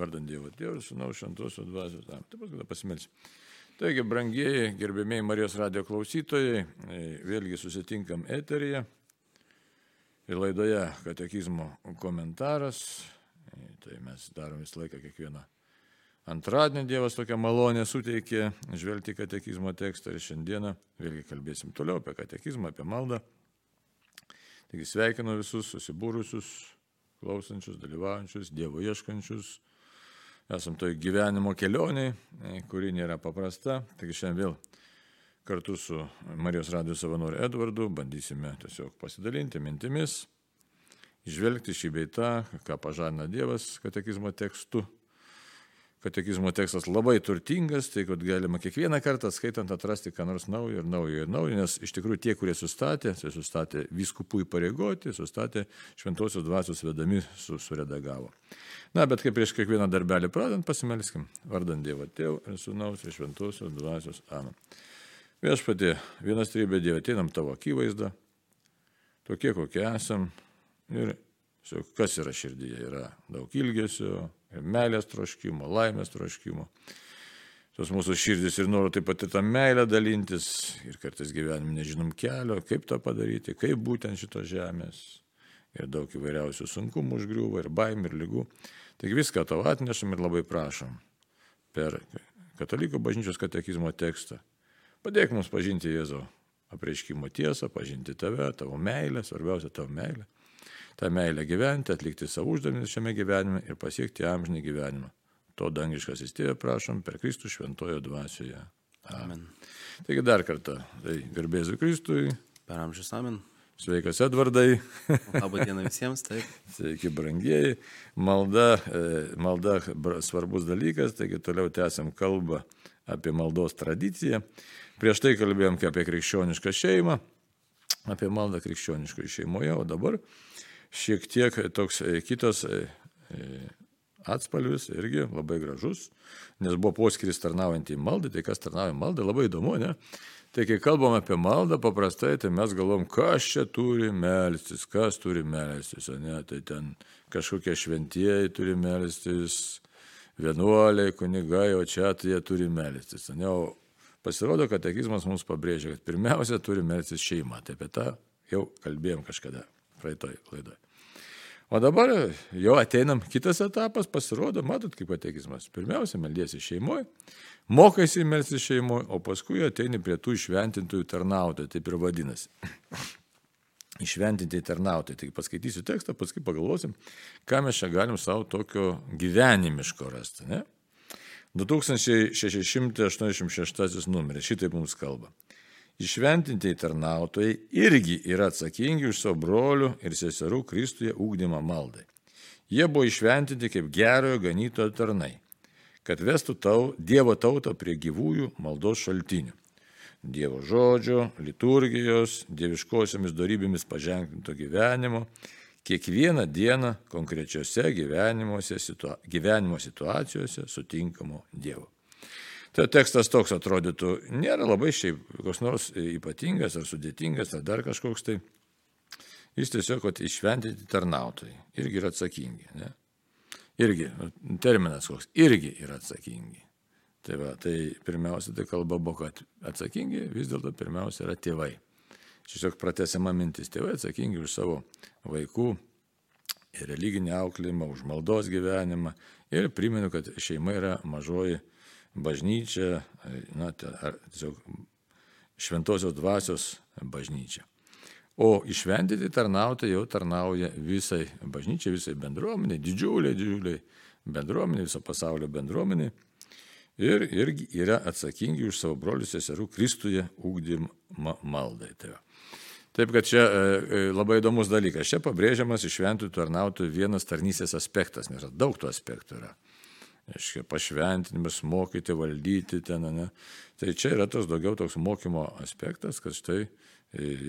vardant Dievo Tėvų ir Sūnaus Šventosios Dvasios. Taip pat kada pasimelsim. Taigi, brangieji, gerbėmiai Marijos radio klausytojai, e, vėlgi susitinkam eteryje ir laidoje katekizmo komentaras. E, tai mes darom visą laiką kiekvieną antradienį Dievas tokią malonę suteikė žvelgti katekizmo tekstą ir šiandieną vėlgi kalbėsim toliau apie katekizmą, apie maldą. Taigi sveikinu visus susibūrusius, klausančius, dalyvaujančius, Dievo ieškančius. Esam toj gyvenimo kelioniai, e, kuri nėra paprasta. Taigi šiandien vėl kartu su Marijos radijos savanoriu Edvardu bandysime tiesiog pasidalinti mintimis, išvelgti šį beitą, ką pažadina Dievas katekizmo tekstu katekizmo tekstas labai turtingas, tai kad galima kiekvieną kartą skaitant atrasti ką nors naujo ir naujo ir naujo, nes iš tikrųjų tie, kurie sustatė, tai sustatė viskupų įpareigoti, sustatė šventosios dvasios vedami, su, suredagavo. Na, bet kaip prieš kiekvieną darbelį pradant, pasimelskim, vardant Dievo Tėvų ir Sūnaus ir šventosios dvasios. Amen. Viešpatie, vienas trybė Dieve, ateinam tavo akivaizdą, tokie kokie esam ir kas yra širdyje, yra daug ilgesio, meilės troškimo, laimės troškimo. Tos mūsų širdis ir noro taip pat ir tą meilę dalintis ir kartais gyvenime nežinom kelio, kaip tą padaryti, kaip būtent šitos žemės. Ir daug įvairiausių sunkumų užgriūva, ir baimė, ir lygų. Taigi viską tau atnešam ir labai prašom per katalikų bažnyčios katekizmo tekstą. Padėk mums pažinti Jėzų apreiškimo tiesą, pažinti tave, tavo meilę, svarbiausia tavo meilę tą meilę gyventi, atlikti savo uždavinį šiame gyvenime ir pasiekti amžinį gyvenimą. To dangiškas įstėvė prašom per Kristų šventojo dvasioje. Amen. Taigi dar kartą, tai garbėsiu Kristui. Per amžius amen. Sveikas Edvardai. Labą dieną visiems, taip. Sveiki, brangieji. Malda, e, malda svarbus dalykas, taigi toliau tęsiam kalbą apie maldos tradiciją. Prieš tai kalbėjom apie krikščionišką šeimą, apie maldą krikščioniškoje šeimoje, o dabar šiek tiek toks e, kitas e, e, atspalvis, irgi labai gražus, nes buvo poskiris tarnaujant į maldą, tai kas tarnauja maldą, labai įdomu, ne? Tai kai kalbam apie maldą, paprastai, tai mes galvom, kas čia turi melstis, kas turi melstis, ne? Tai ten kažkokie šventieji turi melstis, vienuoliai, kunigai, o čia tai jie turi melstis. Ne? O pasirodo, kad tekizmas mums pabrėžia, kad pirmiausia turi melstis šeima. Tai apie tą jau kalbėjom kažkada praeitoj laidoj. O dabar jau ateinam kitas etapas, pasirodo, matot, kaip ateikizmas. Pirmiausia, meldiesi šeimoje, mokaisi melsti šeimoje, o paskui ateini prie tų išventintųjų tarnautojų, taip ir vadinasi. Išventinti tarnautojai. Tai paskaitysiu tekstą, paskui pagalvosim, ką mes čia galim savo tokio gyvenimiško rasti. Ne? 2686 numeris, šitaip mums kalba. Išventintieji tarnautojai irgi yra atsakingi už savo brolių ir seserų Kristuje ūkdymą maldai. Jie buvo išventinti kaip gerojo ganytojo tarnai, kad vestų tau, Dievo tautą prie gyvųjų maldos šaltinių. Dievo žodžio, liturgijos, dieviškosiomis darybėmis paženklinto gyvenimo, kiekvieną dieną konkrečiose situa gyvenimo situacijose sutinkamo Dievo. Tai tekstas toks atrodytų, nėra labai šiaip koks nors ypatingas ar sudėtingas ar dar kažkoks tai. Jis tiesiog išventinti tarnautojai irgi yra atsakingi. Ne? Irgi, terminas koks, irgi yra atsakingi. Tai, va, tai pirmiausia, tai kalba buvo, kad atsakingi vis dėlto pirmiausia yra tėvai. Tiesiog pratesiama mintis, tėvai atsakingi už savo vaikų religinį auklėjimą, už maldos gyvenimą. Ir primenu, kad šeima yra mažoji bažnyčia, na, tiesiog šventosios dvasios bažnyčia. O išventyti tarnautojai jau tarnauja visai bažnyčiai, visai bendruomeniai, didžiuliai, didžiuliai bendruomeniai, viso pasaulio bendruomeniai. Ir irgi yra atsakingi už savo brolius seserų Kristuje ūkdymą maldai. Tai Taip kad čia e, e, labai įdomus dalykas. Čia pabrėžiamas išventų tarnautojų vienas tarnysės aspektas, nes daug tų aspektų yra aiškiai, pašventinimas, mokyti, valdyti ten, ne. Tai čia yra tas daugiau toks mokymo aspektas, kad štai e,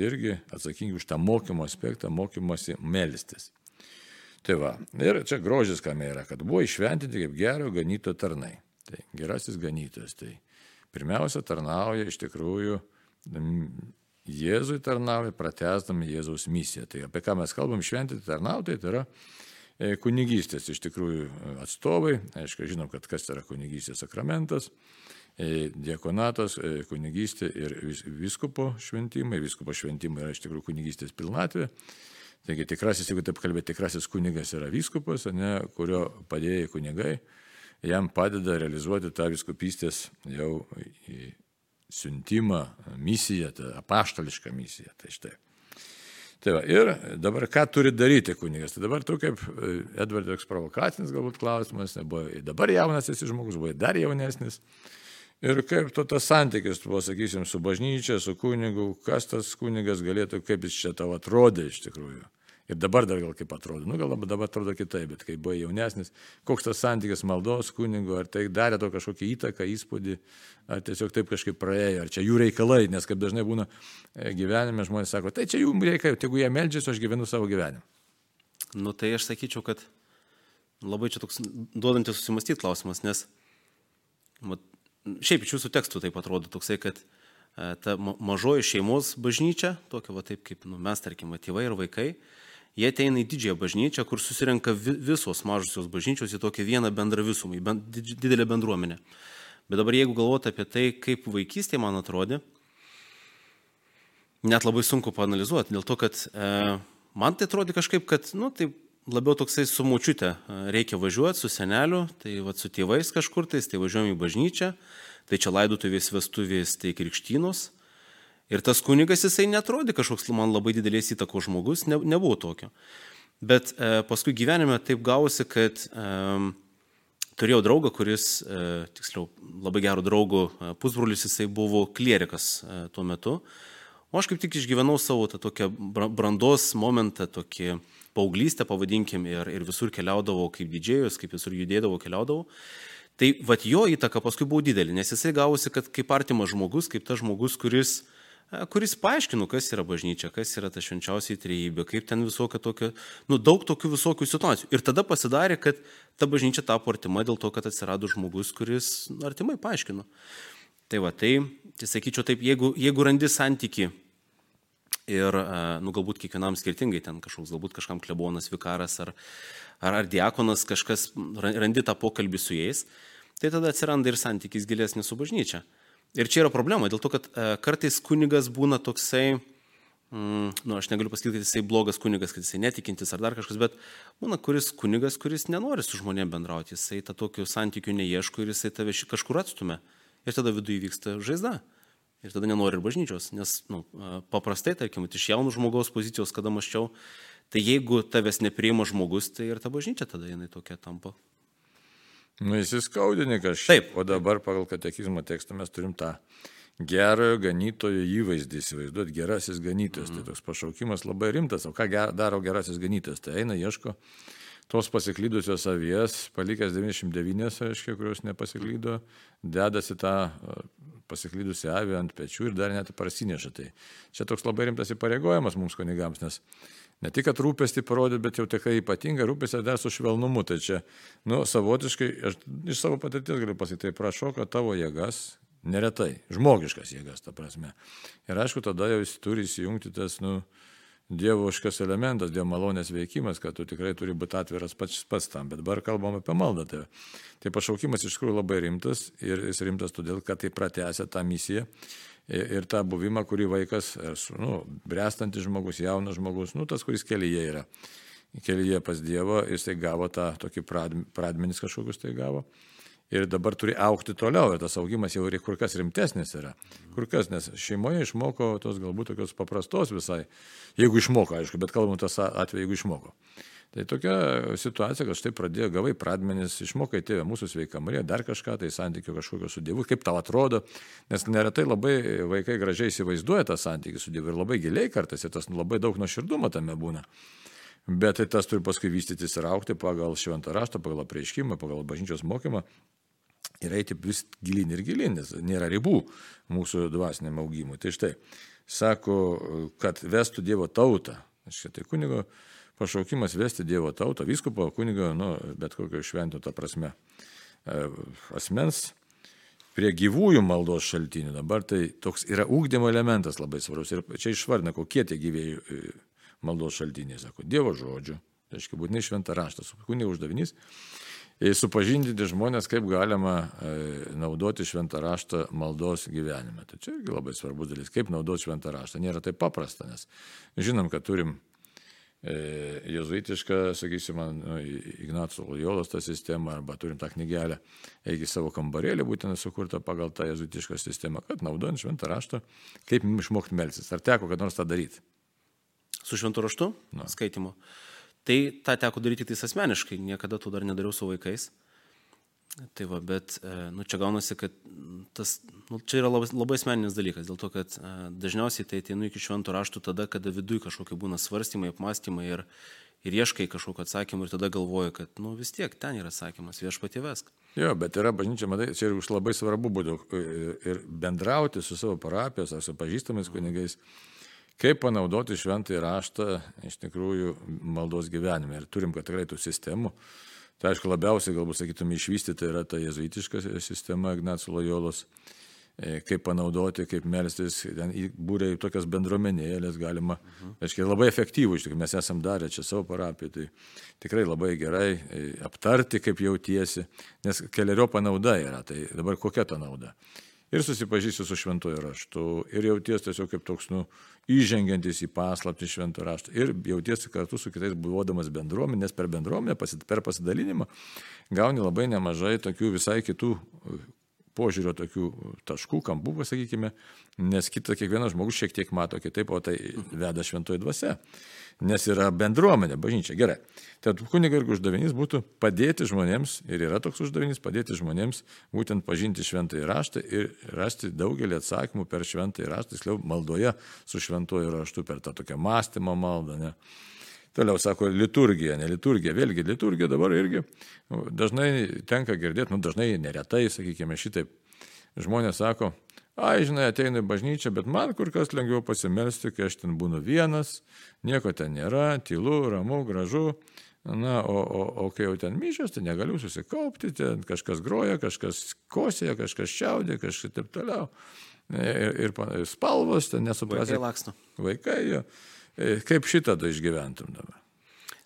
irgi atsakingi už tą mokymo aspektą, mokymasi melstis. Tai va, ir čia grožis kame yra, kad buvo išventinti kaip gero ganyto tarnai. Tai gerasis ganytojas. Tai pirmiausia tarnauja iš tikrųjų Jėzui tarnauja, pratesdami Jėzaus misiją. Tai apie ką mes kalbam, šventinti tarnautojai, tai yra e, kunigystės iš tikrųjų atstovai. Aišku, žinom, kad kas yra kunigystės sakramentas, e, diekonatas, e, kunigystė ir viskupo šventimai. Viskupo šventimai yra iš tikrųjų kunigystės pilnatvė. Taigi tikrasis, jeigu taip kalbėti, tikrasis kunigas yra vyskupas, ne, kurio padėjai kunigai, jam padeda realizuoti tą viskupystės jau siuntimą, misiją, tą apaštališką misiją. Tai štai. Tai va, ir dabar ką turi daryti kunigas? Tai dabar tu kaip e, Edvardas toks provokacinis galbūt klausimas, nebuvo dabar jaunas esi žmogus, buvo dar jaunesnis. Ir kaip to tas santykis, buvo, sakysim, su bažnyčia, su kunigu, kas tas kunigas galėtų, kaip jis čia tau atrodė iš tikrųjų. Ir dabar dar gal kaip atrodo, nu gal dabar atrodo kitaip, bet kai buvo jaunesnis, koks tas santykis maldos kunigo, ar tai darė to kažkokį įtaką, įspūdį, ar tiesiog taip kažkaip praėjo, ar čia jų reikalai, nes kaip dažnai būna e, gyvenime žmonės sako, tai čia jų reikalai, jeigu jie meldžiasi, aš gyvenu savo gyvenimą. Nu tai aš sakyčiau, kad labai čia toks duodantis susimastyti klausimas, nes mat, šiaip iš jūsų tekstų taip atrodo toksai, kad e, ta mažoji šeimos bažnyčia, tokia va taip kaip nu, mes, tarkim, tėvai ir vaikai, jie ateina į didžiąją bažnyčią, kur susirenka visos mažosios bažnyčios į tokią vieną bendrą visumą, į ben, didelę bendruomenę. Bet dabar jeigu galvoti apie tai, kaip vaikystė man atrodė, net labai sunku panalizuoti, dėl to, kad e, man tai atrodė kažkaip, kad, nu, tai labiau toksai su mučiute e, reikia važiuoti, su seneliu, tai va, su tėvais kažkur tais, tai važiuojam į bažnyčią, tai čia laidutuvės, vestuvės, tai krikštynos. Ir tas kunigas jisai netrodė kažkoks man labai didelės įtakos žmogus, ne, nebuvo tokio. Bet e, paskui gyvenime taip gausi, kad e, turėjau draugą, kuris, e, tiksliau, labai gerų draugų e, pusbrolis, jisai buvo klierikas e, tuo metu. O aš kaip tik išgyvenau savo tą tokią brandos momentą, tokį paauglystę, pavadinkim, ir, ir visur keliaudavau kaip didžėjus, kaip visur judėdavau, keliaudavau. Tai vad jo įtaka paskui buvo didelė, nes jisai gavosi, kad kaip artimas žmogus, kaip tas žmogus, kuris kuris paaiškino, kas yra bažnyčia, kas yra ta švenčiausiai trejybė, kaip ten visokia tokia, nu daug tokių visokių situacijų. Ir tada pasidarė, kad ta bažnyčia tapo artima dėl to, kad atsirado žmogus, kuris nu, artimai paaiškino. Tai va, tai, tai sakyčiau taip, jeigu, jeigu randi santyki ir, nu galbūt kiekvienam skirtingai, ten kažkoks, galbūt kažkam klebonas, vikaras ar, ar, ar diakonas, kažkas randi tą pokalbį su jais, tai tada atsiranda ir santykis gilesnis su bažnyčia. Ir čia yra problema, dėl to, kad e, kartais kunigas būna toksai, mm, nu, aš negaliu pasakyti, kad jisai blogas kunigas, kad jisai netikintis ar dar kažkas, bet būna kuris kunigas, kuris nenori su žmonėm bendrauti, jisai tą tokių santykių neieško ir jisai tave kažkur atstumia. Ir tada viduje vyksta žaizda. Ir tada nenori ir bažnyčios, nes nu, e, paprastai, tarkim, iš jaunų žmogaus pozicijos, kada maščiau, tai jeigu tavęs nepriima žmogus, tai ir ta bažnyčia tada jinai tokia tampa Nu, įsiskaudini kažkaip. Taip. O dabar pagal katekizmo tekstą mes turim tą gerojo ganytojo įvaizdį įsivaizduoti, gerasis ganytojas. Mm. Tai toks pašaukimas labai rimtas. O ką daro gerasis ganytojas? Tai eina, ieško tos pasiklydusios avies, palikęs 99, reiškia, kurios nepasiklydo, dedasi tą pasiklydusi avį ant pečių ir dar net parsineša. Tai čia toks labai rimtas įpareigojimas mums kunigams, nes ne tik, kad rūpestį parodė, bet jau tikrai ypatinga rūpestį dar su švelnumu. Tai čia, nu, savotiškai, aš iš savo patirties galiu pasakyti, tai prašau, kad tavo jėgas, neretai, žmogiškas jėgas, ta prasme. Ir aišku, tada jau jis turi įsijungti tas, nu, dievoškas elementas, dievo malonės veikimas, kad tu tikrai turi būti atviras pats, pats tam. Bet dabar kalbam apie maldą. Tai, tai pašaukimas iš tikrųjų labai rimtas ir jis rimtas todėl, kad tai pratęsia tą misiją ir tą buvimą, kurį vaikas, nu, brestantis žmogus, jaunas žmogus, nu, tas, kuris kelyje yra. Kelyje pas Dievą, jisai gavo tą tokį pradmenis kažkokius tai gavo. Ir dabar turi aukti toliau ir tas augimas jau kur kas rimtesnis yra. Kur kas, nes šeimoje išmoko tos galbūt tokios paprastos visai. Jeigu išmoko, aišku, bet kalbam tas atveju, jeigu išmoko. Tai tokia situacija, kad štai pradėjo gavai pradmenis, išmokai tėvę mūsų sveiką Mariją, dar kažką, tai santykių kažkokio su Dievu, kaip tau atrodo, nes neretai labai vaikai gražiai įsivaizduoja tą santykių su Dievu ir labai giliai kartais ir tas labai daug nuoširdumo tame būna. Bet tai tas turi paskui vystytis ir aukti pagal šventą raštą, pagal apreiškimą, pagal bažnyčios mokymą ir eiti vis gilin ir gilin, nes nėra ribų mūsų dvasiniam augimui. Tai štai, sako, kad vestų Dievo tautą, aš šitai kunigo pašaukimas vesti Dievo tautą, vyskupo, kunigo, nu, bet kokio švento tą prasme e, asmens prie gyvųjų maldos šaltinių. Dabar tai toks yra ūkdymo elementas labai svarbus. Ir čia išvardina, kokie tie gyvėjai e, maldos šaltiniai. Sako, Dievo žodžių, reiškia būtinai šventą raštą, kunigo uždavinys supažindinti žmonės, kaip galima naudoti šventą raštą maldos gyvenime. Tai čia irgi labai svarbus dalykas, kaip naudoti šventą raštą. Nėra taip paprasta, nes žinom, kad turim jezuitišką, sakysim, nu, Ignaco Lojolos tą sistemą, arba turim tą knygelę, eigi savo kambarėlį, būtent sukurtą pagal tą jezuitišką sistemą, kad naudojant šventą raštą, kaip išmokti melsis. Ar teko kad nors tą daryti? Su šventu raštu? Na. Skaitimu. Tai tą teko daryti tik asmeniškai, niekada to dar nedariau su vaikais. Tai va, bet, e, nu, čia gaunasi, kad tas, nu, čia yra labai, labai asmeninis dalykas, dėl to, kad e, dažniausiai tai ateinu iki šventų raštų tada, kada viduje kažkokie būna svarstymai, apmąstymai ir, ir ieškai kažkokio atsakymų ir tada galvoju, kad, nu, vis tiek ten yra atsakymas, viešpatį vesk. Jo, bet yra bažnyčia, matai, čia ir už labai svarbu būtų e, ir bendrauti su savo parapijos ar su pažįstamais kunigais. Kaip panaudoti šventąjį raštą iš tikrųjų maldos gyvenime. Ir turim, kad tikrai tų sistemų. Tai aišku, labiausiai, galbūt sakytume, išvystyta yra ta jezuitiška sistema Ignacio Lojolos, e, kaip panaudoti, kaip melstis, ten būrė tokias bendruomenėlės galima, mhm. aiškiai, labai efektyvų, iš tikrųjų, mes esam darę čia savo parapiją, tai tikrai labai gerai e, aptarti, kaip jautiesi, nes keliario panauda yra, tai dabar kokia ta nauda ir susipažįsti su šventuoju raštu, ir jauties tiesiog kaip toks, nu, įžengiantis į paslaptį šventų raštą, ir jautiesi kartu su kitais buvodamas bendruomenė, nes per bendruomenę, per pasidalinimą gauni labai nemažai tokių visai kitų požiūrio tokių taškų, kampų, pasakykime, nes kitą kiekvienas žmogus šiek tiek mato kitaip, o tai veda šventoji dvasia nes yra bendruomenė, bažnyčia. Gerai. Tad kunigo irgi uždavinys būtų padėti žmonėms, ir yra toks uždavinys, padėti žmonėms būtent pažinti šventąjį raštą ir rasti daugelį atsakymų per šventąjį raštą, tiksliau maldoje su šventuoju raštu, per tą tokią mąstymo maldą. Ne? Toliau sako liturgija, ne liturgija, vėlgi liturgija dabar irgi dažnai tenka girdėti, nu dažnai neretai, sakykime, šitaip. Žmonės sako, ai, žinai, ateinu į bažnyčią, bet man kur kas lengviau pasimelsti, kai aš ten būnu vienas, nieko ten nėra, tylu, ramu, gražu. Na, o, o, o kai jau ten myšios, tai negaliu susikaupti, ten kažkas groja, kažkas kosėja, kažkas čiaudė, kažkas taip toliau. Ir, ir, ir spalvos, ten nesuprasi. Vaikai laksto. Vaikai, jo. E, kaip šitą da išgyventum dabar?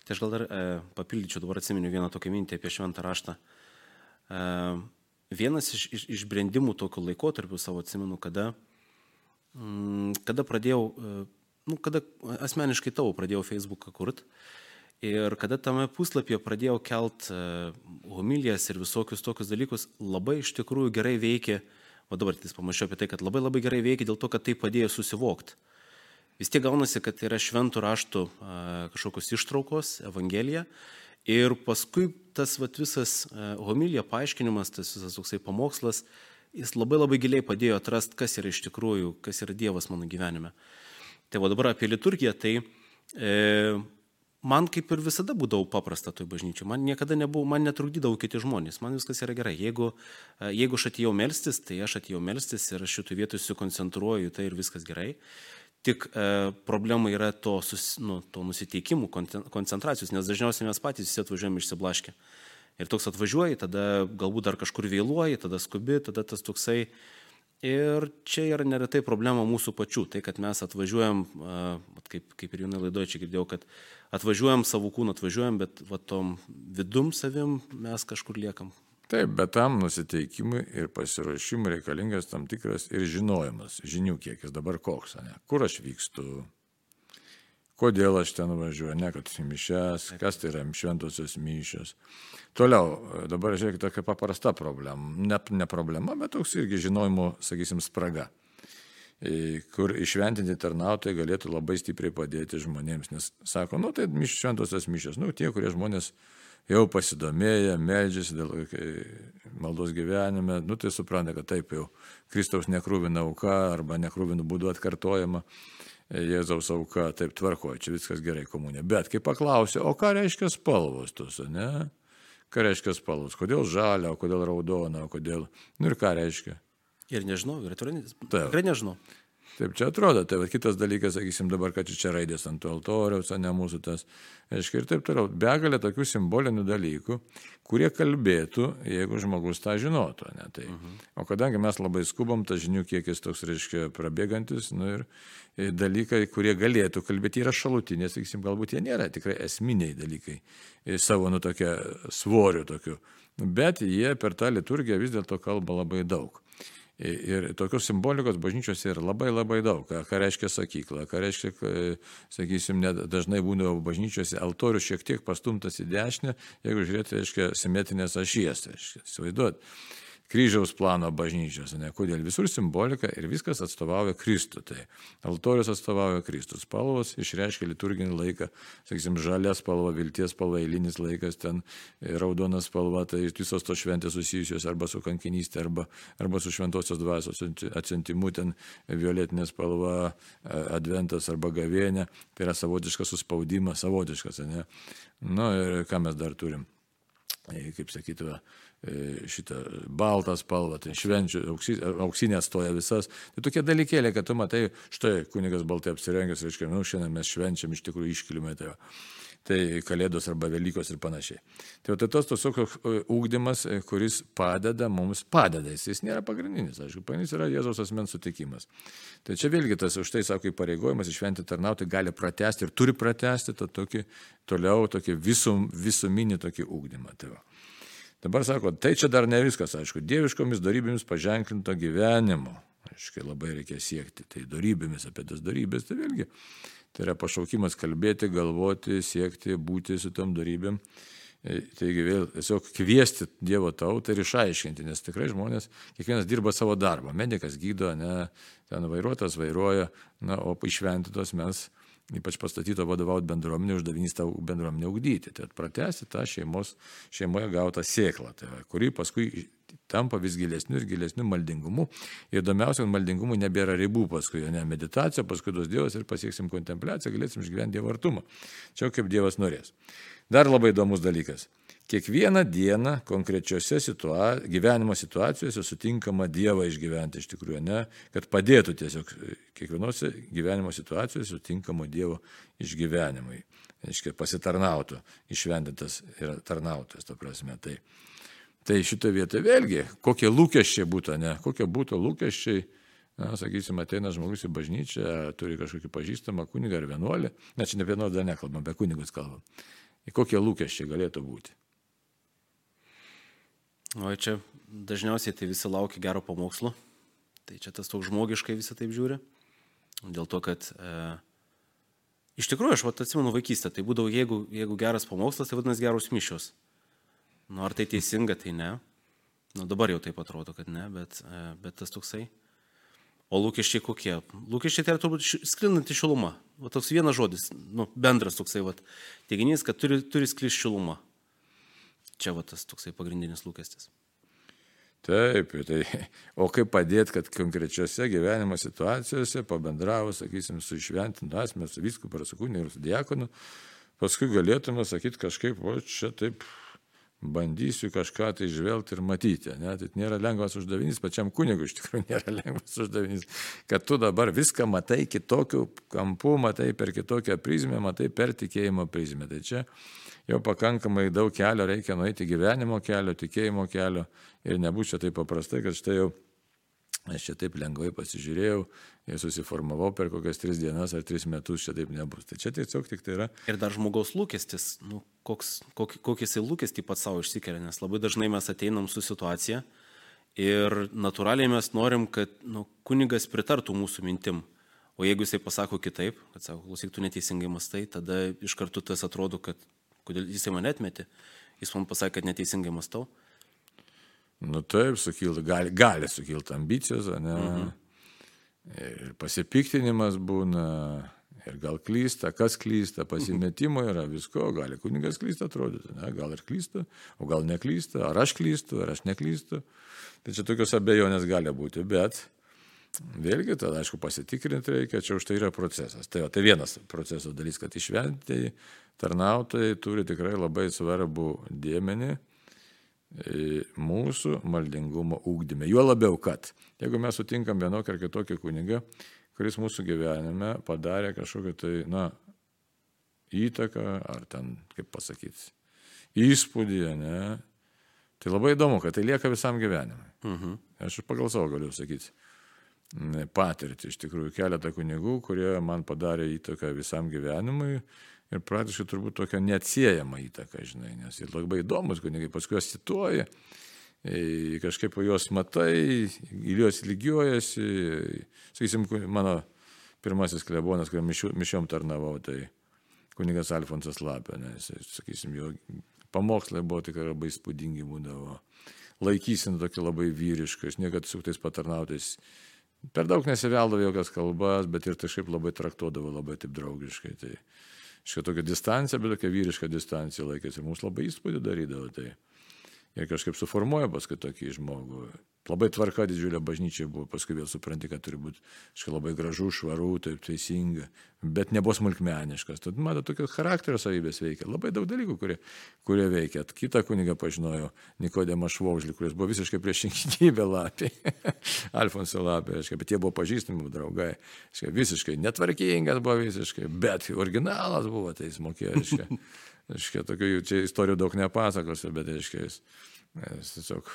Tai aš gal dar e, papildyčiau, dabar atsiminiu vieną tokią mintį apie šventą raštą. E, vienas iš, iš, iš brendimų tokiu laikotarpiu savo atsimenu, kada, mm, kada pradėjau, e, nu, kada asmeniškai tavo pradėjau Facebooką kurt ir kada tame puslapyje pradėjau kelt e, homilijas ir visokius tokius dalykus, labai iš tikrųjų gerai veikia, o dabar tik pamačiau apie tai, kad labai labai gerai veikia dėl to, kad tai padėjo susivokti. Vis tiek gaunasi, kad yra šventų raštų kažkokios ištraukos, Evangelija Ir paskui tas vat, visas homilija paaiškinimas, tas visas toksai pamokslas, jis labai labai giliai padėjo atrasti, kas yra iš tikrųjų, kas yra Dievas mano gyvenime. Tai va dabar apie liturgiją, tai e, man kaip ir visada būdavo paprasta toj bažnyčiai, man niekada nebuvo, man netrukdydavo kiti žmonės, man viskas yra gerai. Jeigu, jeigu aš atėjau melstis, tai aš atėjau melstis ir aš šitų vietų susikoncentruoju, tai ir viskas gerai. Tik e, problema yra to, sus, nu, to nusiteikimų, koncentracijos, nes dažniausiai mes patys visi atvažiuojame išsiblaškę. Ir toks atvažiuoji, tada galbūt dar kažkur vėluoji, tada skubi, tada tas toksai. Ir čia yra neretai problema mūsų pačių, tai kad mes atvažiuojam, kaip, kaip ir jaunai laidoje čia girdėjau, kad atvažiuojam savo kūną, atvažiuojam, bet va tom vidum savim mes kažkur liekam. Taip, bet tam nusiteikimui ir pasiruošimui reikalingas tam tikras ir žinojimas, žinių kiekis. Dabar koks, ne? kur aš vykstu, kodėl aš ten važiuoju, ne kad į mišes, kas tai yra? Šventosios mišios. Toliau, dabar žiūrėkite, tokia paprasta problema, ne, ne problema, bet toks irgi žinojimo, sakysim, spraga. Kur išventinti tarnautojai galėtų labai stipriai padėti žmonėms, nes sako, nu tai šventosios mišios, nu tie, kurie žmonės jau pasidomėję, medžiasi dėl maldos gyvenime, nu tai supranta, kad taip jau Kristaus nekrūvina auka arba nekrūvinų būdų atkartojama. Jėzaus auka, taip tvarkoja, čia viskas gerai komunė. Bet kai paklausė, o ką reiškia spalvos tos, ne? Ką reiškia spalvos? Kodėl žalia, o kodėl raudona, o kodėl... Nu ir ką reiškia? Ir nežinau, ir tikrai nežinau. Taip čia atrodo, tai va, kitas dalykas, sakysim, dabar, kad čia raidės ant to altoriaus, ne mūsų tas, aiškiai, ir taip toliau. Begalė tokių simbolinių dalykų, kurie kalbėtų, jeigu žmogus tą žinotų. Ne, tai. Uh -huh. O kadangi mes labai skubam, tas žinių kiekis toks, reiškia, prabėgantis, nu, ir, dalykai, kurie galėtų kalbėti, yra šalutinės, sakysim, galbūt jie nėra tikrai esminiai dalykai savo, nu, tokia svoriu tokiu. Bet jie per tą liturgiją vis dėlto kalba labai daug. Ir tokios simbolikos bažnyčiose yra labai labai daug. Ką, ką reiškia sakykla, ką reiškia, sakysim, dažnai būna bažnyčiose altorius šiek tiek pastumtas į dešinę, jeigu žiūrėti, reiškia, simetrinės ašies. Tai įsivaizduot kryžiaus plano bažnyčios, ne kodėl visur simbolika ir viskas atstovauja Kristų. Tai altorius atstovauja Kristų. Spalvos išreiškia liturginį laiką, sakysim, žalia spalva, vilties spalva, eilinis laikas, ten raudona spalva, tai visos tos šventės susijusios arba su kankinystė, arba, arba su šventosios dvasios atsiuntimu, ten violetinė spalva, adventas arba gavėnė, tai yra savotiškas suspaudimas, savotiškas, ne? Na nu, ir ką mes dar turim? Kaip sakytume, E, šitą baltą spalvą, tai švenčių, auksinė stoja visas. Tai tokie dalykėlė, kad tu matai, štai kunigas baltai apsirengęs, reiškia, nu, šiandien mes švenčiam iš tikrųjų iškilimą. Tai, tai kalėdos arba Velykos ir panašiai. Tai, tai tas tiesiog ūkdymas, e, kuris padeda mums, padeda, jis, jis nėra pagrindinis, aišku, pagrindinis yra Jėzaus asmens sutikimas. Tai čia vėlgi tas už tai, sako, įpareigojimas išventi tarnauti gali pratesti ir turi pratesti tą tokį toliau, tokį visum, visuminį tokį ūkdymą. Tai va. Dabar sako, tai čia dar ne viskas, aišku, dieviškomis darybėmis paženklinto gyvenimo. Aiškiai labai reikia siekti. Tai darybėmis apie tas darybės, tai vėlgi, tai yra pašaukimas kalbėti, galvoti, siekti, būti su tom darybėm. E, taigi vėl tiesiog kviesti Dievo tautą ir išaiškinti, nes tikrai žmonės, kiekvienas dirba savo darbą. Medikas gydo, ne, ten vairuotojas vairuoja, na, o išventytos mes ypač pastatyto vadovauti bendruomenė, uždavinys tą bendruomenę ugdyti. Tai pratesti tą šeimos, šeimoje gautą sėklą, tai, kuri paskui tampa vis gilesniu ir gilesniu maldingumu. Ir įdomiausia, kad maldingumui nebėra ribų paskui, ne meditacija, paskui duos Dievas ir pasieksim kontempliaciją, galėsim išgyventi Dievo artumą. Čia kaip Dievas norės. Dar labai įdomus dalykas. Kiekvieną dieną konkrečiose situa gyvenimo situacijose sutinkama Dievą išgyventi iš tikrųjų, ne, kad padėtų tiesiog kiekvienose gyvenimo situacijose sutinkamo Dievo išgyvenimui. Aiškiai, pasitarnautų, išventintas yra tarnautas, to prasme. Tai, tai šito vietoje vėlgi, kokie lūkesčiai būtų, ne, kokie būtų lūkesčiai, na, sakysim, ateina žmogus į bažnyčią, turi kažkokį pažįstamą kunigą ar vienuolį, na, čia ne vienuolį dar nekalbam, apie kunigus kalbam. Kokie lūkesčiai galėtų būti? O čia dažniausiai tai visi laukia gero pamokslo. Tai čia tas toks žmogiškai visi taip žiūri. Dėl to, kad e, iš tikrųjų aš vat, atsimenu vaikystę, tai būdavo, jeigu, jeigu geras pamokslas, tai vadinasi geros mišios. Nu, ar tai teisinga, tai ne. Nu, dabar jau taip atrodo, kad ne, bet, e, bet tas toksai. O lūkesčiai kokie? Lūkesčiai tai yra turbūt sklindanti šiluma. O toks vienas žodis, nu, bendras toksai vat, teiginys, kad turi, turi sklis šiluma. Čia va tas toksai pagrindinis lūkestis. Taip, tai, o kaip padėti, kad konkrečiose gyvenimo situacijose, pabendravus, sakysim, su išventintu asmeniu, su visku, su kūniu ir su diakonu, paskui galėtume sakyti kažkaip, o čia taip bandysiu kažką tai žvelgti ir matyti. Ne? Tai nėra lengvas uždavinys, pačiam kunigui iš tikrųjų nėra lengvas uždavinys, kad tu dabar viską matai kitokiu kampu, matai per kitokią prizmę, matai per tikėjimo prizmę. Tai čia jau pakankamai daug kelio reikia nueiti gyvenimo kelio, tikėjimo kelio ir nebus čia taip paprastai, kad štai jau aš čia taip lengvai pasižiūrėjau ir susiformavau per kokias tris dienas ar tris metus, čia taip nebus. Tai čia tiesiog tik tai yra. Ir dar žmogaus lūkestis, nu, koks, kokį, kokį jisai lūkestį pats savo išsikelia, nes labai dažnai mes ateinam su situacija ir natūraliai mes norim, kad nu, kunigas pritartų mūsų mintim. O jeigu jisai pasako kitaip, kad sako, klausyk, tu neteisingai mastai, tada iš karto tas atrodo, kad kodėl jisai mane atmetė, jis man pasakė, kad neteisingai mastau. Nu taip, sukilti, gali, gali sukilti ambicijos, ne? Mhm. Ir pasipiktinimas būna, ir gal klysta, kas klysta, pasimetimo yra visko, gali kunigas klysta atrodyti, ne? gal ir klysta, o gal neklysta, ar aš klystu, ar aš neklystu. Tai čia tokios abejonės gali būti, bet vėlgi tada, aišku, pasitikrinti reikia, čia už tai yra procesas. Tai, tai vienas proceso dalis, kad išvengti tarnautojai turi tikrai labai svarbų dėmenį mūsų maldingumo ūkdyme. Juo labiau, kad jeigu mes sutinkam vienokį ar kitokį kunigą, kuris mūsų gyvenime padarė kažkokią tai, na, įtaką, ar ten, kaip pasakyti, įspūdį, ne? Tai labai įdomu, kad tai lieka visam gyvenimui. Mhm. Aš pagal savo galiu sakyti patirtį, iš tikrųjų, keletą kunigų, kurie man padarė įtaką visam gyvenimui ir praktiškai turbūt tokia neatsiejama įtaka, žinai, nes jie labai įdomus kunigai, paskui juos cituoja, kažkaip juos matai, į juos lygiuojasi, sakysim, mano pirmasis klebonas, kuriam mišiom tarnavau, tai kunigas Alfonsas Lapė, nes, sakysim, jo pamokslai buvo tikrai labai įspūdingi būdavo. Laikysin tokia labai vyriška, aš niekada su tais patarnautais per daug nesiveldavo jokias kalbas, bet ir kažkaip labai traktuodavo labai taip draugiškai. Tai šitą tokią distanciją, bet tokią vyrišką distanciją laikėsi ir mums labai įspūdį darydavo. Tai ir kažkaip suformuoja paskui tokį žmogų. Labai tvarka didžiulė bažnyčia buvo, paskui vėl supranti, kad turi būti kažkaip labai gražu, švaru, taip teisinga, bet nebuvo smulkmeniškas. Tad, mato, tokios charakterio savybės veikia. Labai daug dalykų, kurie, kurie veikia. Kita kuniga pažinojau, Nikodėmą Švaužlį, kuris buvo visiškai priešingybė lapė. Alfonso lapė, aiškiai, bet jie buvo pažįstami draugai. Aiškiai, visiškai netvarkingas buvo visiškai, bet originalas buvo, tai jis mokėjo. Aiškiai, aiškiai tokių čia istorijų daug nepasakosiu, bet aiškiai, jis, jis tiesiog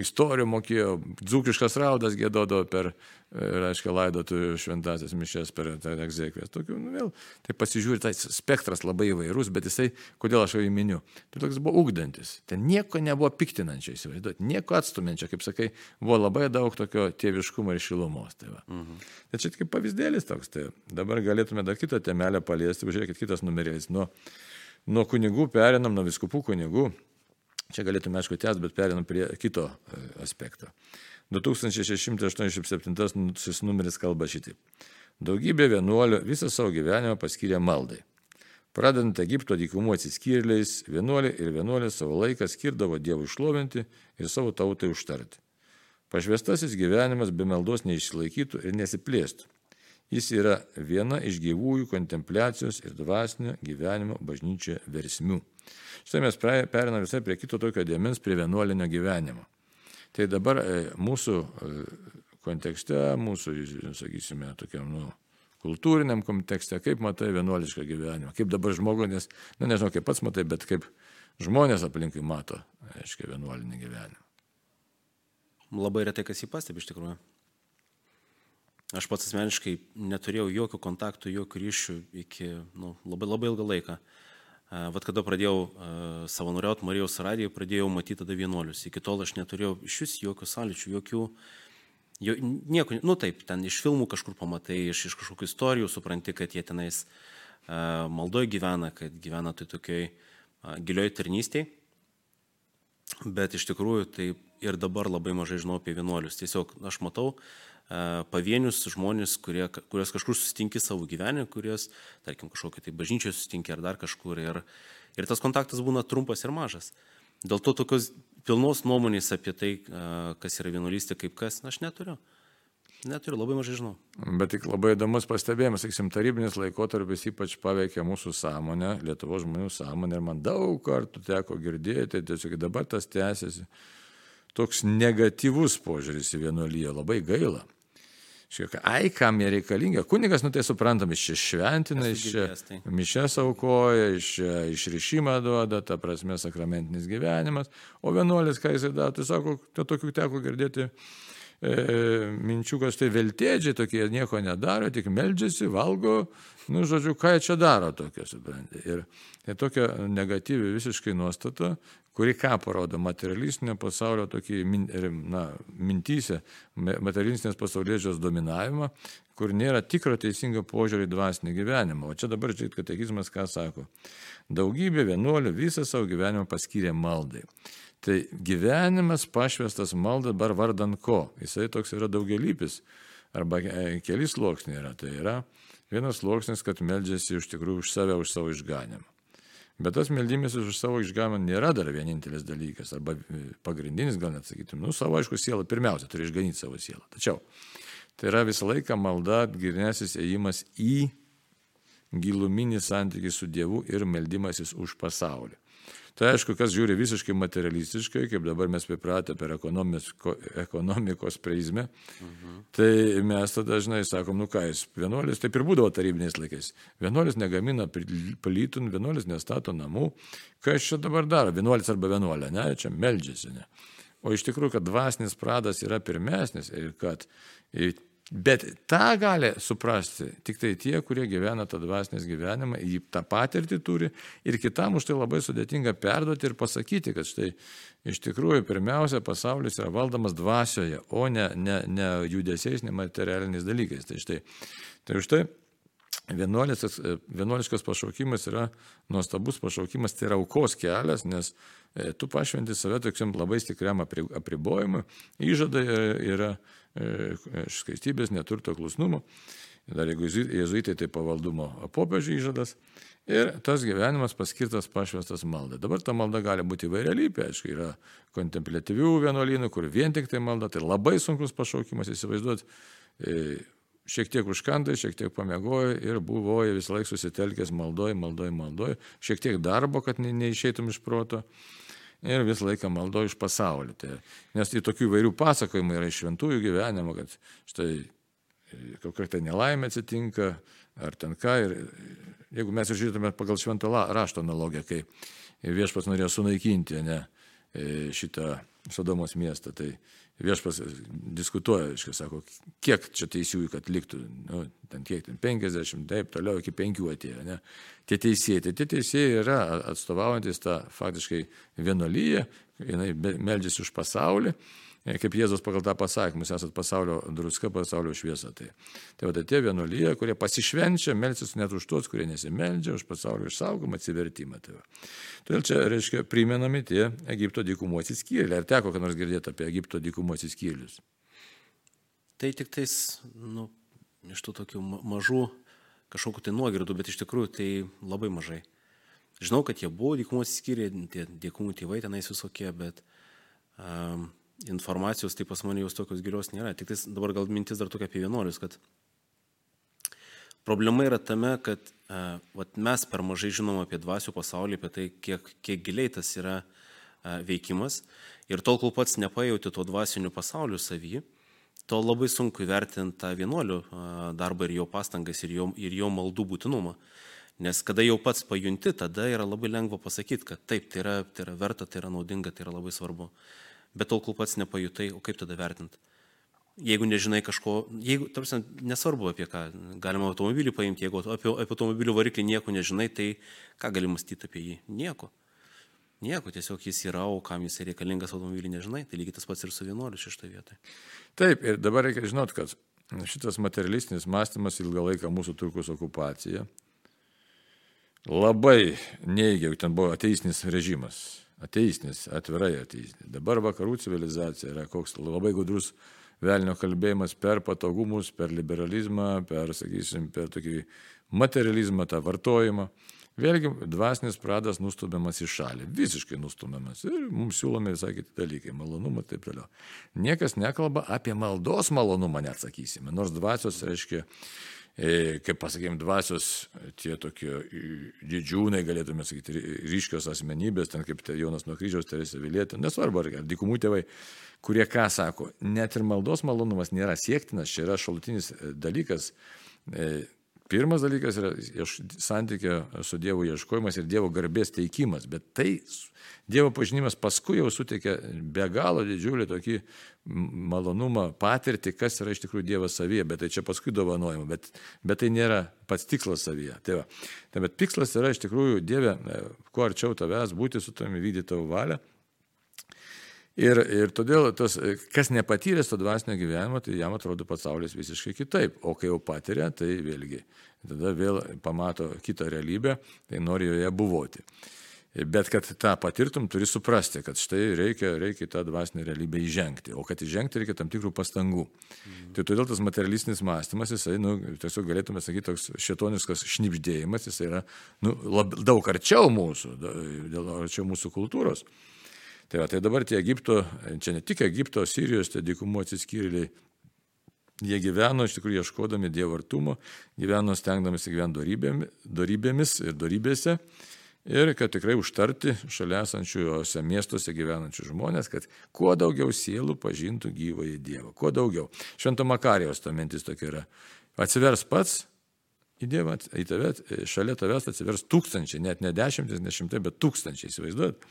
istorijų mokėjo, dzūkiškas raudas gėdodavo per, e, reiškia, laidotų šventasias mišes per egzekvės. Tokių, nu vėl, tai pasižiūri, tai spektras labai įvairus, bet jisai, kodėl aš jo įminiu, tai toks buvo ugdantis. Ten nieko nebuvo piktinančio, įsivaizduoti, nieko atstumiančio, kaip sakai, buvo labai daug tokio tėviškumo ir šilumos. Tai, va. mhm. tai čia kaip pavyzdėlis toks. Tai dabar galėtume dar kitą temelę paliesti, žiūrėkit, kitas numerėlis. Nuo, nuo kunigų perinam, nuo viskupų kunigų Čia galėtume, aišku, tęs, bet perinam prie kito e, aspekto. 2687 numeris kalba šitaip. Daugybė vienuolių visą savo gyvenimą paskyrė maldai. Pradedant Egipto dykumų atsiskyrėliais, vienuoliai ir vienuolės savo laiką skirdavo Dievui šlovinti ir savo tautai užtarti. Pašvestasis gyvenimas be maldos neišsilaikytų ir nesiplėstų. Jis yra viena iš gyvųjų kontempliacijos ir dvasinio gyvenimo bažnyčioje versmių. Štai mes periname visai prie kito tokio dėmens, prie vienuolinio gyvenimo. Tai dabar e, mūsų e, kontekste, mūsų, sakysime, tokiam, nu, kultūriniam kontekste, kaip matai vienuolišką gyvenimą, kaip dabar žmogus, nes, na nežinau, kaip pats matai, bet kaip žmonės aplinkui mato, aiškiai, vienuolinį gyvenimą. Labai retai kas jį pastebi iš tikrųjų. Aš pats asmeniškai neturėjau jokių kontaktų, jokių ryšių iki nu, labai labai ilgą laiką. Vat kada pradėjau savanoriauti Marijos radijoje, pradėjau matyti tada vienuolius. Iki tol aš neturėjau iš vis jokių sąlyčių, jokių, jo, nieko, nu taip, ten iš filmų kažkur pamatai, iš, iš kažkokių istorijų supranti, kad jie tenais maldoje gyvena, kad gyvena tai tokioj gilioj tarnystėje. Bet iš tikrųjų tai ir dabar labai mažai žinau apie vienuolius. Tiesiog aš matau, pavienius žmonės, kurie, kurios kažkur susitinki savo gyvenime, kurios, tarkim, kažkokio tai bažnyčioje susitinki ar dar kažkur. Ir, ir tas kontaktas būna trumpas ir mažas. Dėl to tokios pilnos nuomonės apie tai, kas yra vienuolystė, kaip kas, aš neturiu. Neturiu, labai mažai žinau. Bet tik labai įdomus pastebėjimas, sakysim, tarybinis laikotarpis ypač paveikė mūsų sąmonę, Lietuvo žmonių sąmonę ir man daug kartų teko girdėti, tiesiog dabar tas tęsiasi. Toks negatyvus požiūris į vienuolyje, labai gaila. Šiek, ai, kam jie reikalingi. Kunigas, nu tai suprantam, iš čia šventina, iš čia tai. mišęs aukoja, iš čia išrišimą duoda, ta prasme sakramentinis gyvenimas. O vienuolis, ką jisai daro, tai sako, tai tokių teko girdėti e, minčių, kad tai veltėdžiai tokie nieko nedaro, tik meldžiasi, valgo, nu, žodžiu, ką jie čia daro tokia, suprantate. Ir tai tokia negatyvi visiškai nuostata, kuri ką parodo materialistinio pasaulio tokį, na, mintysę, materialistinės pasaulėdžios dominavimą, kur nėra tikro teisingo požiūrį į dvasinį gyvenimą. O čia dabar, žiūrėk, katekizmas ką sako. Daugybė vienuolių visą savo gyvenimą paskyrė maldai. Tai gyvenimas pašvestas malda bar vardan ko. Jisai toks yra daugelypis. Arba e, keli sluoksniai yra. Tai yra vienas sluoksnis, kad meldžiasi iš tikrųjų už save, už savo išganimą. Bet tas meldymas už savo išganimą nėra dar vienintelis dalykas, arba e, pagrindinis, gal net sakytum, nu, savo aišku sielą pirmiausia turi išganyti savo sielą. Tačiau tai yra visą laiką malda, gilnesis ėjimas į giluminį santykį su Dievu ir meldymasis už pasaulį. Tai aišku, kas žiūri visiškai materialistiškai, kaip dabar mes pripratę per ekonomikos prizmę, mhm. tai mes tada dažnai sakom, nu ką jis, vienuolis, taip ir būdavo tarybiniais laikais. Vienuolis negamina plytų, vienuolis nestato namų. Kas čia dabar daro? Vienuolis arba vienuolė, ne, čia meldžiasi, ne. O iš tikrųjų, kad dvasinis pradas yra pirmesnis ir kad Bet tą gali suprasti tik tai tie, kurie gyvena tą dvasinės gyvenimą, jį tą patirtį turi ir kitam už tai labai sudėtinga perduoti ir pasakyti, kad štai iš tikrųjų pirmiausia pasaulis yra valdomas dvasioje, o ne, ne, ne judesiais, ne materialiniais dalykais. Tai štai, tai štai vienuoliškas pašaukimas yra nuostabus pašaukimas, tai yra aukos kelias, nes e, tu pašventi save tokiam labai stipriam apribojimui, įžadai yra, yra E, skaistybės, neturto klusnumo. Dar jeigu jezuitai, tai pavaldumo popiežių įžadas. Ir tas gyvenimas paskirtas pašvestas maldai. Dabar ta malda gali būti įvairialypė, aišku, yra kontemplatyvių vienuolynų, kur vien tik tai malda, tai labai sunkus pašaukimas įsivaizduoti. Šiek tiek užkandai, šiek tiek pamiegojo ir buvo visą laiką susitelkęs maldoj, maldoj, maldoj, šiek tiek darbo, kad ne, neišeitum iš proto ir visą laiką maldo iš pasaulio. Tai, nes tai tokių įvairių pasakojimų yra iš šventųjų gyvenimo, kad štai e, kokia tai nelaimė atsitinka, ar ten ką. Ir jeigu mes žiūrėtume pagal švento rašto analogiją, kai viešpas norėjo sunaikinti ne, e, šitą Sodomos miestą, tai viešpas diskutuoja, aiškiai, sako, kiek čia teisiųjų, kad liktų, nu, ten kiek, ten 50, taip, toliau iki 5 atėjo, ne tie teisėjai. Tai tie teisėjai yra atstovaujantis tą faktiškai vienolyje, jinai meldžiasi už pasaulį, kaip Jėzus pagal tą pasakymą, jūs esate pasaulio druska, pasaulio šviesa. Tai, tai va, tai tie vienolyje, kurie pasišvenčia, melsis net už tuos, kurie nesimeldžia, už pasaulio išsaugomą atsivertimą. Tai va. Todėl čia, reiškia, primenami tie Egipto dykumo atsiskyrėliai. Ar teko, ką nors girdėti apie Egipto dykumo atsiskyrėlius? Tai tik tais, nu, iš tų tokių mažų kažkokiu tai nuogirdų, bet iš tikrųjų tai labai mažai. Žinau, kad jie buvo dykumos skyrė, tie dykumų tėvai tenais visokie, bet um, informacijos tai pas mane jos tokios gilios nėra. Tik tais dabar gal mintis dar tokia apie vienuolius, kad problema yra tame, kad uh, vat, mes per mažai žinom apie dvasių pasaulį, apie tai, kiek, kiek giliai tas yra uh, veikimas. Ir tol, kol pats nepajauti to dvasinių pasaulių savyje, to labai sunku įvertinti tą vienuolių darbą ir jo pastangas ir jo, ir jo maldų būtinumą. Nes kada jau pats pajunti, tada yra labai lengva pasakyti, kad taip, tai yra, tai yra verta, tai yra naudinga, tai yra labai svarbu. Bet tol, kol pats nepajutai, o kaip tada vertinti? Jeigu nežinai kažko, jeigu, tarsi, nesvarbu apie ką, galima automobilį paimti, jeigu apie, apie automobilių variklį nieko nežinai, tai ką gali mąstyti apie jį? Nieko. Nieko, tiesiog jis yra, o kam jis reikalingas automobilį nežinai, tai lygiai tas pats ir su vienuoliu šitoje vietoje. Taip, ir dabar reikia žinot, kad šitas materialistinis mąstymas ilgą laiką mūsų turkus okupacija labai neigia, ten buvo ateistinis režimas, ateistinis, atvirai ateistinis. Dabar vakarų civilizacija yra koks labai gudrus velnio kalbėjimas per patogumus, per liberalizmą, per, sakysim, per tokį materializmą, tą vartojimą. Vėlgi, dvasinis pradas nustumiamas į šalį, visiškai nustumiamas. Ir mums siūlomi visai kiti dalykai, malonumą ir taip toliau. Niekas nekalba apie maldos malonumą, net sakysime. Nors dvasios, reiškia, kaip pasakėm, dvasios tie tokie didžiūnai, galėtume sakyti, ryškios asmenybės, ten kaip Jonas nuo kryžiaus, Teresė Vilietė, nesvarbu, ar dikumų tėvai, kurie ką sako, net ir maldos malonumas nėra siektinas, čia yra šalutinis dalykas e, Pirmas dalykas yra santykio su Dievu ieškojimas ir Dievo garbės teikimas, bet tai Dievo pažinimas paskui jau suteikia be galo didžiulį tokį malonumą, patirtį, kas yra iš tikrųjų Dievas savyje, bet tai čia paskui dovanojama, bet, bet tai nėra pats tikslas savyje. Tai, va. tai bet tikslas yra iš tikrųjų Dieve, kuo arčiau tavęs būti su tavimi vykdyti tavo valią Ir, ir todėl tas, kas nepatyręs to dvasinio gyvenimo, tai jam atrodo pasaulis visiškai kitaip. O kai jau patiria, tai vėlgi, tada vėl pamato kitą realybę, tai nori joje buvoti. Bet kad tą patirtum, turi suprasti, kad štai reikia, reikia tą dvasinę realybę įžengti. O kad įžengti reikia tam tikrų pastangų. Mhm. Tai todėl tas materialistinis mąstymas, jisai, nu, tiesiog galėtume sakyti, toks šetoniškas šnipždėjimas, jisai yra nu, lab, daug arčiau mūsų, dėl arčiau mūsų kultūros. Tai, va, tai dabar tie Egipto, čia ne tik Egipto, Sirijos, tie dykumų atsiskyrėliai, jie gyveno iš tikrųjų ieškodami Dievo artumo, gyveno stengdamasi gyventi dorybėmis ir dorybėse. ir kad tikrai užtarti šalia esančiuose miestuose gyvenančių žmonės, kad kuo daugiau sielų pažintų gyvąjį Dievą. Kuo daugiau. Švento Makarijos to mintis tokia yra. Atsivers pats į Dievą, į tave, šalia tavęs atsivers tūkstančiai, net ne dešimtis, ne šimtai, bet tūkstančiai, įsivaizduojat.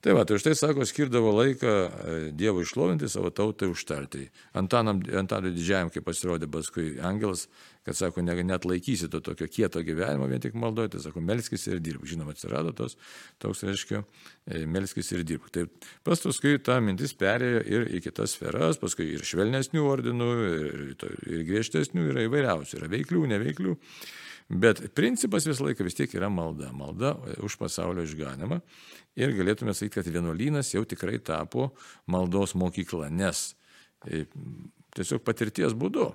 Tai va, tai už tai sako, skirdavo laiką e, Dievui išlovinti savo tautai užtarti. Antanam, Antanui didžiajam, kai pasirodė paskui angelas, kad sako, ne, net laikysi to tokio kieto gyvenimo vien tik maldoji, tai sako, melskis ir dirbk. Žinoma, atsirado tos, toks reiškia, e, melskis ir dirbk. Tai paskui ta mintis perėjo ir į kitas sferas, paskui ir švelnesnių ordinų, ir, ir griežtesnių, yra įvairiausių, yra veiklių, neveiklių. Bet principas visą laiką vis tiek yra malda. Malda už pasaulio išganimą. Ir galėtume sakyti, kad vienuolynas jau tikrai tapo maldos mokykla, nes e, tiesiog patirties būdu.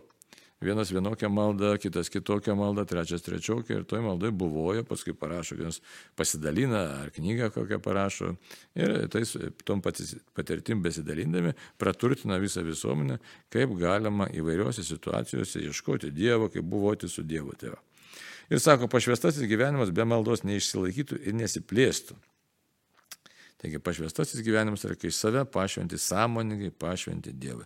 Vienas vienokią maldą, kitas kitokią maldą, trečias trečiokią ir toj maldai buvoja, paskui parašo, vienas pasidalina ar knygą kokią parašo ir tais tom patirtim besidalindami praturtina visą visuomenę, kaip galima įvairiose situacijose ieškoti Dievo, kaip buvoti su Dievu tėvu. Ir sako, pašvestasis gyvenimas be maldos neišsilaikytų ir nesiplėstų. Taigi pašvestasis gyvenimas yra, kai save pašventi sąmoningai, pašventi Dievui.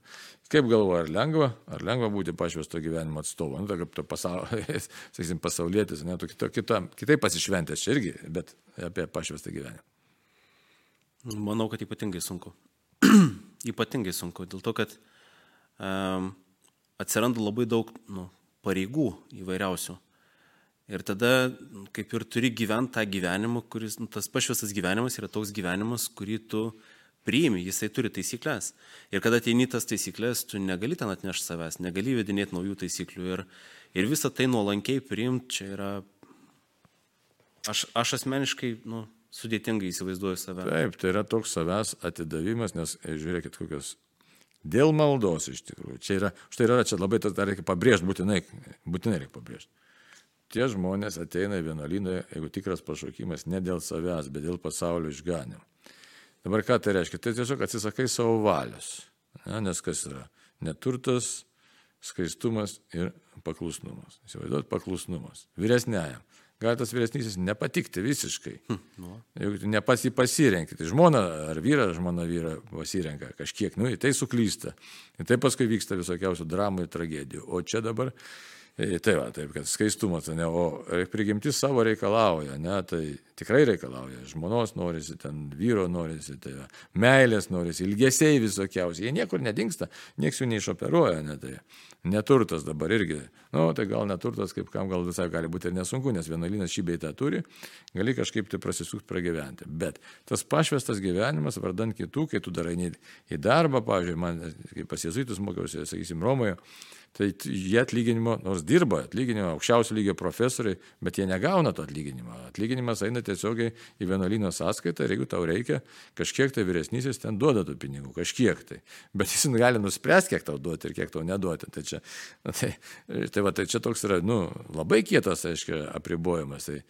Kaip galvoja, ar lengva, ar lengva būti pašvesto gyvenimo atstovu, nu, tai kaip to pasaulio, sakysim, pasaulietis, ne, tu kito, kito, kitaip pasišventęs čia irgi, bet apie pašvestą gyvenimą. Manau, kad ypatingai sunku. ypatingai sunku, dėl to, kad um, atsiranda labai daug nu, pareigų įvairiausių. Ir tada kaip ir turi gyventi tą gyvenimą, kuris, nu, tas pašvestas gyvenimas yra toks gyvenimas, kurį tu priimi, jisai turi taisyklės. Ir kada ateini tas taisyklės, tu negali ten atnešti savęs, negali vedinėti naujų taisyklių. Ir, ir visą tai nuolankiai priimti, čia yra... Aš, aš asmeniškai, nu, sudėtingai įsivaizduoju save. Taip, tai yra toks savęs atidavimas, nes e, žiūrėkit, kokios dėl maldos iš tikrųjų. Čia yra, štai yra, čia labai tas dar reikia pabrėžti, būtinai, būtinai reikia pabrėžti tie žmonės ateina į vienuolyną, jeigu tikras pašaukimas, ne dėl savęs, bet dėl pasaulio išganimo. Dabar ką tai reiškia? Tai tiesiog atsisakai savo valios. Ne, nes kas yra? Neturtas, skaistumas ir paklusnumas. Įsivaizduot, paklusnumas. Vyresniajam. Gali tas vyresnysis nepatikti visiškai. Hm, nu. Jeigu ne pats jį pasirenki, tai žmona ar vyra, žmona vyra pasirenka kažkiek, nu, tai suklysta. Ir tai paskui vyksta visokiausių dramų ir tragedijų. O čia dabar Tai va, taip, kad skaistumas, ne, o prigimtis savo reikalauja, ne, tai tikrai reikalauja. Žmonos norisi, ten vyro norisi, tai va, meilės norisi, ilgesiai visokiausi. Jie niekur nedingsta, nieks jų neišoperuoja, ne, tai neturtas dabar irgi. Na, nu, tai gal neturtas, kaip kam gal visai gali būti ir nesunku, nes vienuolynas šį beitą turi, gali kažkaip tai prasisukti pragyventi. Bet tas pašvestas gyvenimas, vardant kitų, kai tu darai į darbą, pavyzdžiui, man, kai pas jezuitus mokiausi, sakysim, Romoje, tai jie atlyginimo, nors dirba atlyginimo, aukščiausio lygio profesoriai, bet jie negauna to atlyginimo. Atlyginimas eina tiesiogiai į vienuolyno sąskaitą ir jeigu tau reikia, kažkiek tai vyresnysis ten duoda tų pinigų, kažkiek tai. Bet jis gali nuspręsti, kiek tau duoti ir kiek tau neduoti. Tai čia, tai, tai, va, tai čia toks yra, nu, labai kietas, aiškiai, apribojimas. Tai,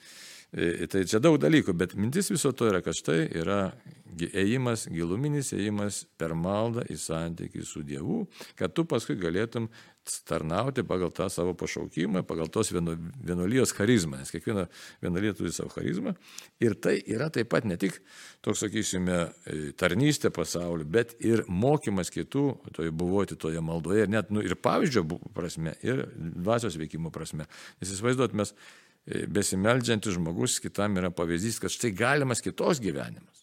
Tai čia daug dalykų, bet mintis viso to yra, kad štai yra ėjimas, giluminis ėjimas per maldą į santykį su Dievu, kad tu paskui galėtum tarnauti pagal tą savo pašaukimą, pagal tos vienuolijos charizmą, nes kiekviena vienuolija turi savo charizmą. Ir tai yra taip pat ne tik toks, sakysime, tarnystė pasauliu, bet ir mokymas kitų, toje buvoti toje maldoje, ir net nu, ir pavyzdžio prasme, ir dvasios veikimo prasme. Nes įsivaizduot, mes e, besimeldžiantis žmogus kitam yra pavyzdys, kad štai galimas kitos gyvenimas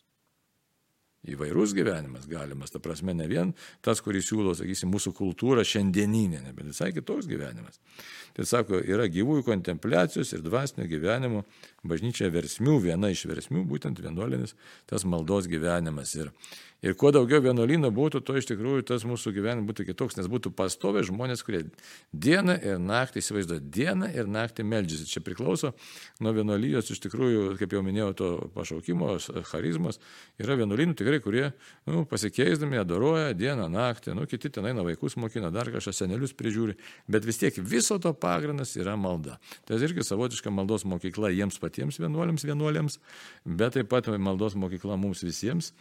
įvairus gyvenimas galimas, ta prasme ne vien tas, kurį siūlo, sakysim, mūsų kultūra šiandieninė, bet visai kitoks gyvenimas. Tai sako, yra gyvųjų kontempliacijos ir dvasinio gyvenimo bažnyčia versmių, viena iš versmių, būtent vienuolinis tas maldos gyvenimas. Ir Ir kuo daugiau vienuolynų būtų, to iš tikrųjų tas mūsų gyvenimas būtų kitoks, nes būtų pastovę žmonės, kurie dieną ir naktį įsivaizduoja, dieną ir naktį meldžiasi. Čia priklauso nuo vienuolijos, iš tikrųjų, kaip jau minėjau, to pašaukimo, charizmas. Yra vienuolynų tikrai, kurie nu, pasikeisdami adoruoja dieną, naktį, nu, kiti ten eina vaikus mokina, dar kažką senelius prižiūri, bet vis tiek viso to pagrindas yra malda. Tai irgi savotiška maldos mokykla jiems patiems vienuoliams, vienuoliams, bet taip pat maldos mokykla mums visiems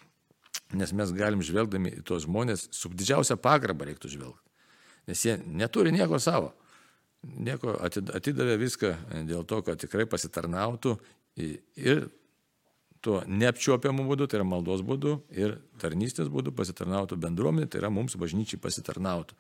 Nes mes galim žvelgdami į tos žmonės su didžiausia pagarba reiktų žvelgti. Nes jie neturi nieko savo. Nieko atidavė viską dėl to, kad tikrai pasitarnautų ir tuo neapčiuopiamu būdu, tai yra maldos būdu ir tarnystės būdu pasitarnautų bendruomenė, tai yra mums bažnyčiai pasitarnautų.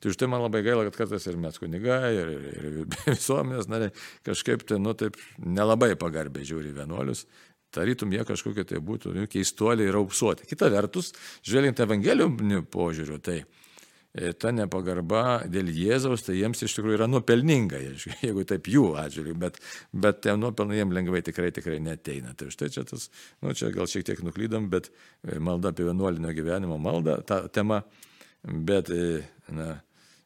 Tai už tai man labai gaila, kad kartais ir mes kunigai, ir, ir, ir visuomenės nariai kažkaip tai, nu taip, nelabai pagarbiai žiūri vienuolius. Tarytum jie kažkokie tai būtų nu, keistuoliai ir auksuoti. Kita vertus, žvelgiant evangelijų požiūriu, tai e, ta nepagarba dėl Jėzaus, tai jiems iš tikrųjų yra nuopelninga, jeigu taip jų atžvilgiu, bet, bet tie nuopelnai jiems lengvai tikrai tikrai neteina. Tai štai čia tas, nu čia gal šiek tiek nuklydom, bet e, malda apie vienuolinio gyvenimo maldą, ta tema, bet, e, na,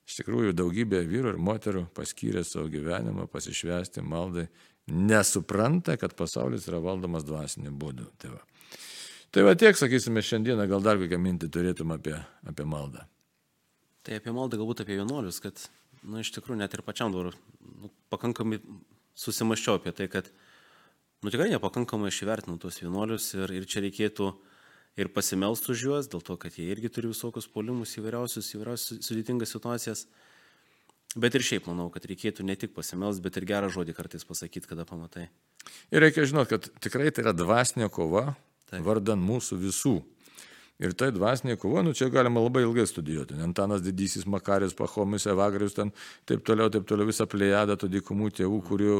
iš tikrųjų daugybė vyrų ir moterų paskyrė savo gyvenimą pasišvesti maldai nesupranta, kad pasaulis yra valdomas dvasiniu būdu. Tai va, tai va tiek, sakysime, šiandieną gal dar kokią mintį turėtum apie, apie maldą. Tai apie maldą galbūt apie vienuolius, kad, na, nu, iš tikrųjų, net ir pačiam dabar nu, pakankamai susimaščiau apie tai, kad, nu, tikrai nepakankamai išvertinau tuos vienuolius ir, ir čia reikėtų ir pasimelst už juos, dėl to, kad jie irgi turi visokius polimus įvairiausius, įvairiausius sudėtingas situacijas. Bet ir šiaip manau, kad reikėtų ne tik pasimelst, bet ir gerą žodį kartais pasakyti, kada pamatai. Ir reikia žinoti, kad tikrai tai yra dvasinė kova Taip. vardan mūsų visų. Ir tai dvasinė kova, nu čia galima labai ilgai studijuoti. Antanas Didysis, Makarius, Pachomis, Evagrius, ten taip toliau, taip toliau, visą plėjadą tų dykumų tėvų, kurių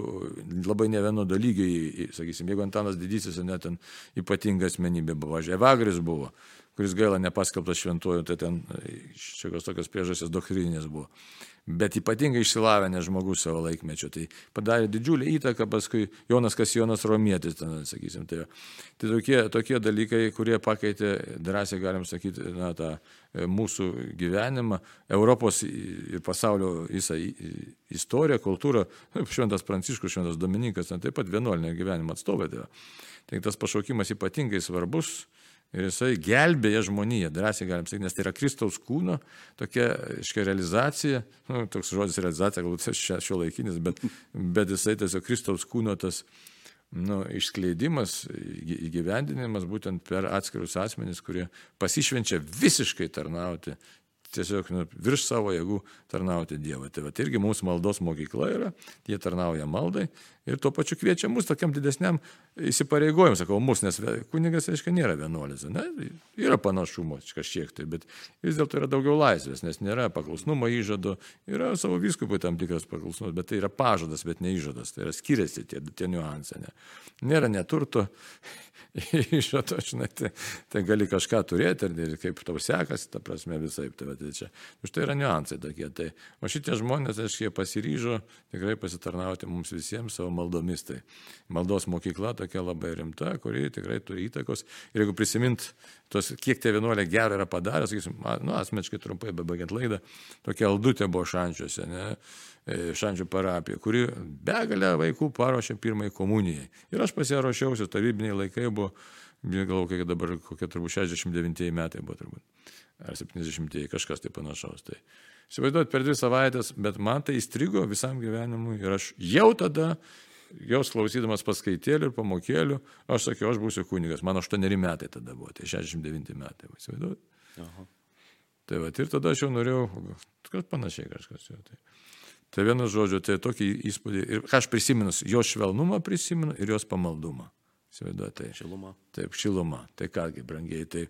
labai ne vieno dalygiai, sakysim, jeigu Antanas Didysis, net ten ypatinga asmenybė buvo, Evagrius buvo, kuris gaila nepaskelbtas šventuoju, tai ten šiokios tokios priežastys doktrinės buvo bet ypatingai išsilavinęs žmogus savo laikmečio. Tai padarė didžiulį įtaką paskui Jonas Kasijonas Romietis, ten, sakysim. Tai, tai tokie, tokie dalykai, kurie pakeitė, drąsiai galim sakyti, na, tą e, mūsų gyvenimą, Europos ir pasaulio visą istoriją, kultūrą. Šventas Pranciškus, Šventas Dominikas, ten taip pat vienuolinio gyvenimo atstovai. Tai, tai tas pašaukimas ypatingai svarbus Ir jisai gelbėja žmoniją, drąsiai galim sakyti, nes tai yra Kristaus kūno tokia, iškia realizacija, nu, toks žodis realizacija, galbūt šio laikinis, bet, bet jisai tiesiog Kristaus kūno tas nu, išskleidimas, įgyvendinimas būtent per atskirus asmenys, kurie pasišvenčia visiškai tarnauti tiesiog nu, virš savo jėgų tarnauti Dievui. Tai va, tai irgi mūsų maldos mokykla yra, jie tarnauja maldai ir tuo pačiu kviečia mus tokiam didesniam įsipareigojimui, sakau, mus, nes kunigas, aiškiai, nėra vienuolis, ne? yra panašumo kažkiek tai, bet vis dėlto yra daugiau laisvės, nes nėra paklusnumo įžado, yra savo viskupui tam tikras paklusnumas, bet tai yra pažadas, bet ne įžadas, tai yra skiriasi tie, tie niuansai. Ne? Nėra neturto išžado, žinai, tai, tai gali kažką turėti ir kaip tau sekasi, ta prasme visai. Tai, tai čia, už tai yra niuansai tokie. Tai, o šitie žmonės, aiškiai, pasiryžo tikrai pasitarnauti mums visiems savo maldomis. Tai maldos mokykla tokia labai rimta, kuri tikrai turi įtakos. Ir jeigu prisimint, tos, kiek tie vienuoliai gerą yra padarę, sakysim, nu, asmeniškai trumpai, bebaigiant laidą, tokia aldutė buvo šančiuose. Ne? E, šančių parapija, kuri begalę vaikų paruošė pirmai komunijai. Ir aš pas ją ruošiausi, tarybiniai laikai buvo, galvoju, kiek dabar kokie turbūt 69 metai buvo turbūt, ar 70, kažkas tai panašaus. Tai įsivaizduot per dvi savaitės, bet man tai įstrigo visam gyvenimui ir aš jau tada jos klausydamas paskaitėlių ir pamokėlių, aš sakiau, aš būsiu kunigas. Man 8 metai tada buvo, tai 69 metai. Įsivaizduot. Tai va, ir tada aš jau norėjau, kad panašiai kažkas jau. Tai. Tai vienas žodžiu, tai tokį įspūdį. Ir ką aš prisimenu, jos švelnumą prisimenu ir jos pamaldumą. Įsivaizduoju, tai. Šiluma. Taip, šiluma. Tai kągi, brangiai, tai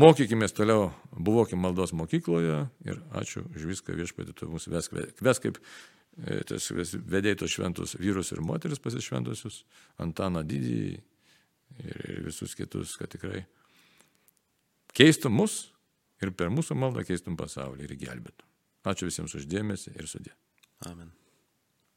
mokykime toliau, buvokim maldos mokykloje ir ačiū už viską viešpatį, tu mūsų vesk, vesk kaip e, tas vedėjai tos šventus vyrus ir moteris pasišventusius, Antaną Didįjį ir, ir visus kitus, kad tikrai keistum mus ir per mūsų maldą keistum pasaulį ir gelbėtum. Ačiū visiems uždėmesi ir sudė. Amen.